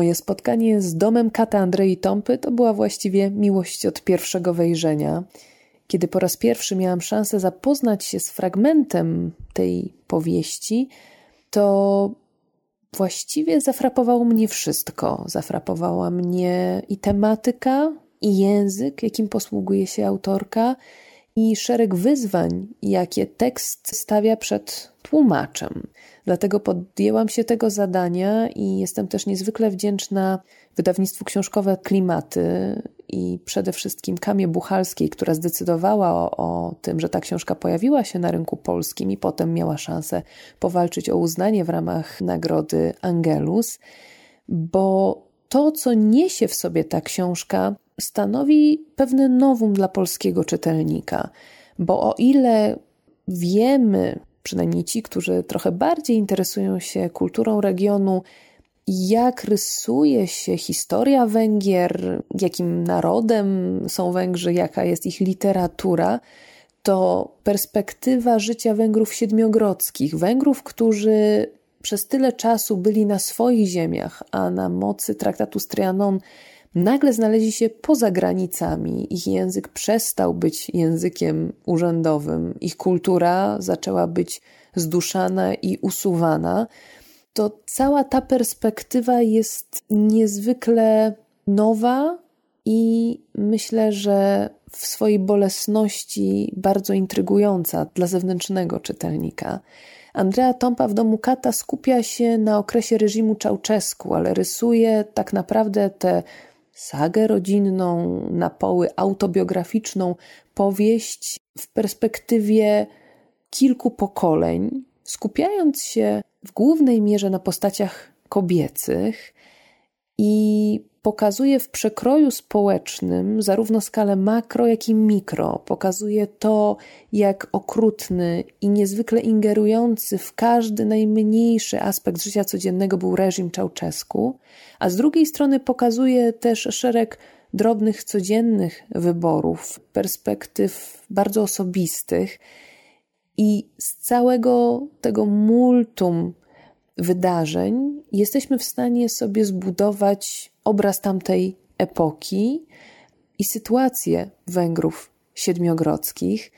Moje spotkanie z domem kata Andrei Tąpy to była właściwie miłość od pierwszego wejrzenia. Kiedy po raz pierwszy miałam szansę zapoznać się z fragmentem tej powieści, to właściwie zafrapowało mnie wszystko. Zafrapowała mnie i tematyka, i język, jakim posługuje się autorka, i szereg wyzwań, jakie tekst stawia przed tłumaczem. Dlatego podjęłam się tego zadania i jestem też niezwykle wdzięczna wydawnictwu książkowe Klimaty i przede wszystkim Kamie Buchalskiej, która zdecydowała o, o, tym, że ta książka pojawiła się na rynku polskim i potem miała szansę powalczyć o uznanie w ramach nagrody Angelus, bo to, co niesie w sobie ta książka, stanowi pewne nowum dla polskiego czytelnika. Bo o ile wiemy, przynajmniej ci, którzy trochę bardziej interesują się kulturą regionu, jak rysuje się historia Węgier, jakim narodem są Węgrzy, jaka jest ich literatura, to perspektywa życia Węgrów siedmiogrodzkich, Węgrów, którzy przez tyle czasu byli na swoich ziemiach, a na mocy traktatu z Trianon nagle znaleźli się poza granicami. Ich język przestał być językiem urzędowym, ich kultura zaczęła być zduszana i usuwana. To cała ta perspektywa jest niezwykle nowa i myślę, że w swojej bolesności bardzo intrygująca dla zewnętrznego czytelnika. Andrea Tompa w domu Kata skupia się na okresie reżimu Czałczesku, ale rysuje tak naprawdę tę sagę rodzinną, na poły autobiograficzną powieść w perspektywie kilku pokoleń, skupiając się w głównej mierze na postaciach kobiecych i pokazuje w przekroju społecznym zarówno skalę makro, jak i mikro. Pokazuje to, jak okrutny i niezwykle ingerujący w każdy najmniejszy aspekt życia codziennego był reżim Czałczesku, a z drugiej strony pokazuje też szereg drobnych, codziennych wyborów, perspektyw bardzo osobistych. I z całego tego multum wydarzeń jesteśmy w stanie sobie zbudować obraz tamtej epoki i sytuację Węgrów siedmiogrodzkich.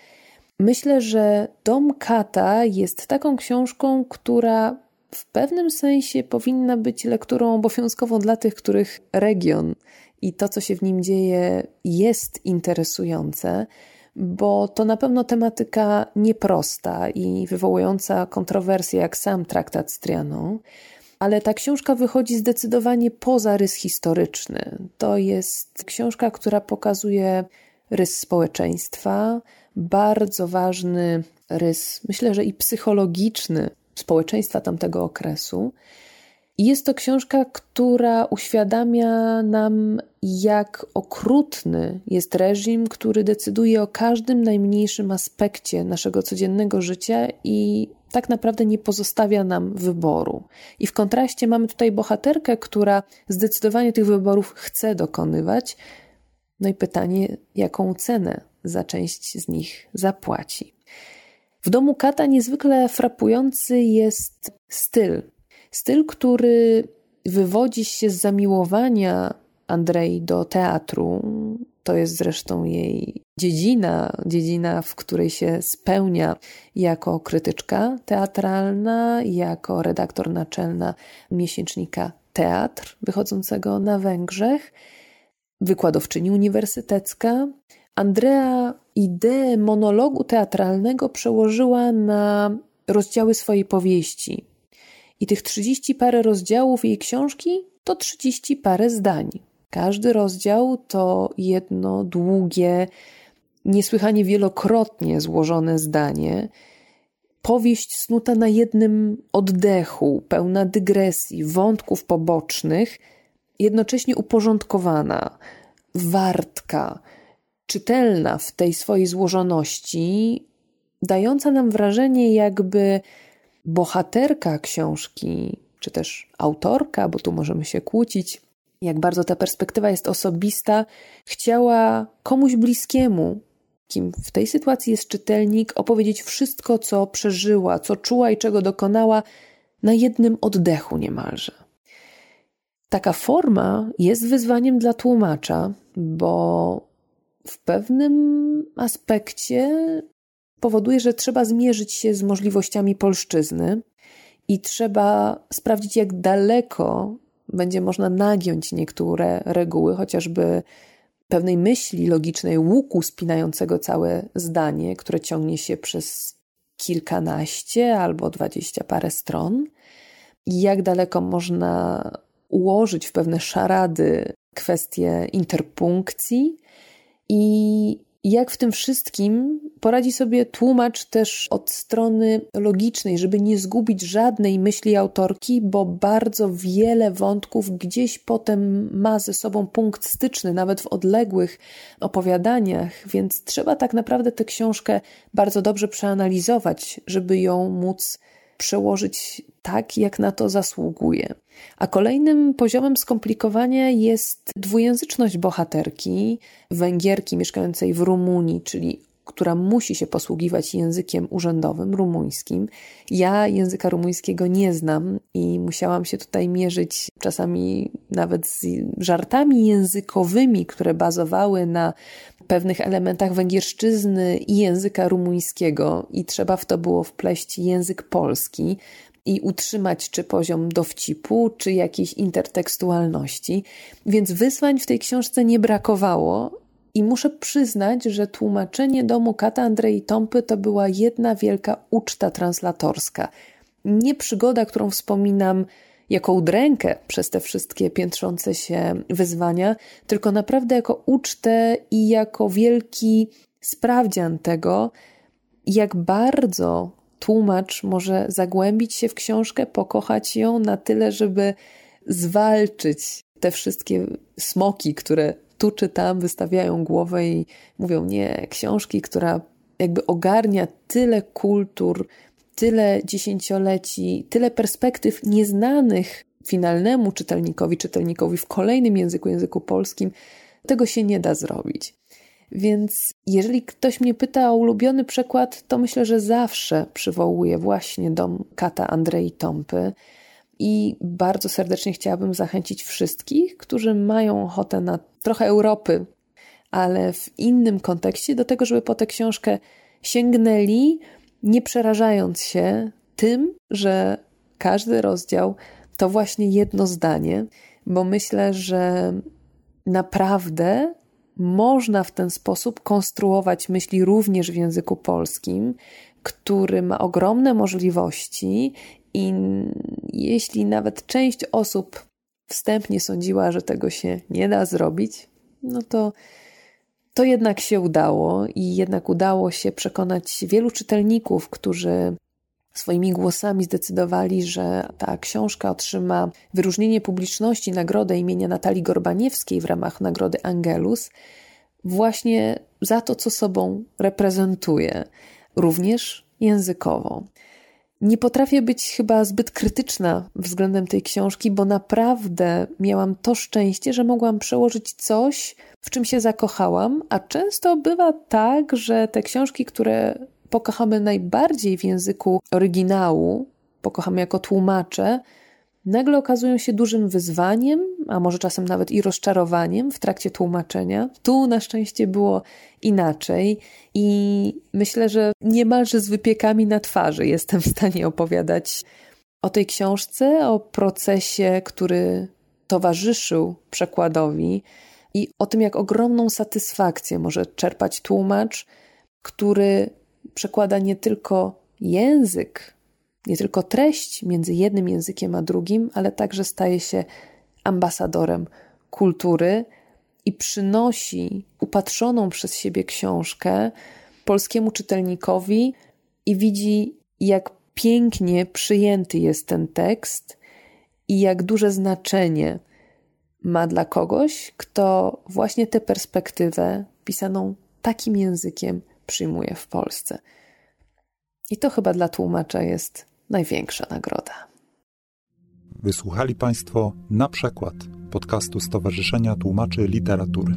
Myślę, że Dom Kata jest taką książką, która w pewnym sensie powinna być lekturą obowiązkową dla tych, których region i to, co się w nim dzieje, jest interesujące bo to na pewno tematyka nieprosta i wywołująca kontrowersje, jak sam traktat z Trianą. Ale ta książka wychodzi zdecydowanie poza rys historyczny. To jest książka, która pokazuje rys społeczeństwa, bardzo ważny rys, myślę, że i psychologiczny społeczeństwa tamtego okresu. Jest to książka, która uświadamia nam, jak okrutny jest reżim, który decyduje o każdym najmniejszym aspekcie naszego codziennego życia i tak naprawdę nie pozostawia nam wyboru. I w kontraście mamy tutaj bohaterkę, która zdecydowanie tych wyborów chce dokonywać. No i pytanie, jaką cenę za część z nich zapłaci. W domu Kata niezwykle frapujący jest styl Styl, który wywodzi się z zamiłowania Andrei do teatru. To jest zresztą jej dziedzina, dziedzina, w której się spełnia jako krytyczka teatralna, jako redaktor naczelna miesięcznika Teatr, wychodzącego na Węgrzech, wykładowczyni uniwersytecka. Andrea ideę monologu teatralnego przełożyła na rozdziały swojej powieści. I tych trzydzieści parę rozdziałów jej książki to trzydzieści parę zdań. Każdy rozdział to jedno długie, niesłychanie wielokrotnie złożone zdanie. powieść snuta na jednym oddechu, pełna dygresji, wątków pobocznych, jednocześnie uporządkowana, wartka, czytelna w tej swojej złożoności, dająca nam wrażenie, jakby bohaterka książki, czy też autorka, bo tu możemy się kłócić, jak bardzo ta perspektywa jest osobista, chciała komuś bliskiemu, kim w tej sytuacji jest czytelnik, opowiedzieć wszystko, co przeżyła, co czuła i czego dokonała, na jednym oddechu niemalże. Taka forma jest wyzwaniem dla tłumacza, bo w pewnym aspekcie powoduje, że trzeba zmierzyć się z możliwościami polszczyzny i trzeba sprawdzić, jak daleko będzie można nagiąć niektóre reguły, chociażby pewnej myśli logicznej, łuku spinającego całe zdanie, które ciągnie się przez kilkanaście albo dwadzieścia parę stron. I jak daleko można ułożyć w pewne szarady kwestie interpunkcji i jak w tym wszystkim poradzi sobie tłumacz też od strony logicznej, żeby nie zgubić żadnej myśli autorki, bo bardzo wiele wątków gdzieś potem ma ze sobą punkt styczny, nawet w odległych opowiadaniach, więc trzeba tak naprawdę tę książkę bardzo dobrze przeanalizować, żeby ją móc przełożyć tak, jak na to zasługuje. A kolejnym poziomem skomplikowania jest dwujęzyczność bohaterki, Węgierki mieszkającej w Rumunii, czyli która musi się posługiwać językiem urzędowym rumuńskim. Ja języka rumuńskiego nie znam i musiałam się tutaj mierzyć czasami nawet z żartami językowymi, które bazowały na pewnych elementach węgierszczyzny i języka rumuńskiego, i trzeba w to było wpleść język polski i utrzymać czy poziom dowcipu, czy jakiejś intertekstualności. Więc wyzwań w tej książce nie brakowało, i muszę przyznać, że tłumaczenie domu Kata Andrei Tąpy to była jedna wielka uczta translatorska. Nie przygoda, którą wspominam jako udrękę przez te wszystkie piętrzące się wyzwania, tylko naprawdę jako ucztę i jako wielki sprawdzian tego, jak bardzo tłumacz może zagłębić się w książkę, pokochać ją na tyle, żeby zwalczyć te wszystkie smoki, które tu czy tam wystawiają głowę i mówią: Nie, książki, która jakby ogarnia tyle kultur, tyle dziesięcioleci, tyle perspektyw nieznanych finalnemu czytelnikowi, czytelnikowi w kolejnym języku, języku polskim, tego się nie da zrobić. Więc jeżeli ktoś mnie pyta o ulubiony przekład, to myślę, że zawsze przywołuję właśnie dom Kata Andrei Tąpy. I bardzo serdecznie chciałabym zachęcić wszystkich, którzy mają ochotę na trochę Europy, ale w innym kontekście, do tego, żeby po tę książkę sięgnęli, nie przerażając się tym, że każdy rozdział to właśnie jedno zdanie, bo myślę, że naprawdę można w ten sposób konstruować myśli również w języku polskim, który ma ogromne możliwości i jeśli nawet część osób wstępnie sądziła, że tego się nie da zrobić, no to to jednak się udało i jednak udało się przekonać wielu czytelników, którzy swoimi głosami zdecydowali, że ta książka otrzyma wyróżnienie publiczności, nagrodę imienia Natalii Gorbaniewskiej w ramach nagrody Angelus, właśnie za to, co sobą reprezentuje, również językowo. Nie potrafię być chyba zbyt krytyczna względem tej książki, bo naprawdę miałam to szczęście, że mogłam przełożyć coś, w czym się zakochałam, a często bywa tak, że te książki, które pokochamy najbardziej w języku oryginału, pokochamy jako tłumacze, nagle okazują się dużym wyzwaniem, a może czasem nawet i rozczarowaniem w trakcie tłumaczenia. Tu na szczęście było inaczej i myślę, że niemalże z wypiekami na twarzy jestem w stanie opowiadać o tej książce, o procesie, który towarzyszył przekładowi i o tym, jak ogromną satysfakcję może czerpać tłumacz, który przekłada nie tylko język nie tylko treść między jednym językiem a drugim, ale także staje się ambasadorem kultury i przynosi upatrzoną przez siebie książkę polskiemu czytelnikowi i widzi jak pięknie przyjęty jest ten tekst i jak duże znaczenie ma dla kogoś, kto właśnie tę perspektywę pisaną takim językiem przyjmuje w Polsce. I to chyba dla tłumacza jest największa nagroda. Wysłuchali Państwo na przykład podcastu Stowarzyszenia Tłumaczy Literatury.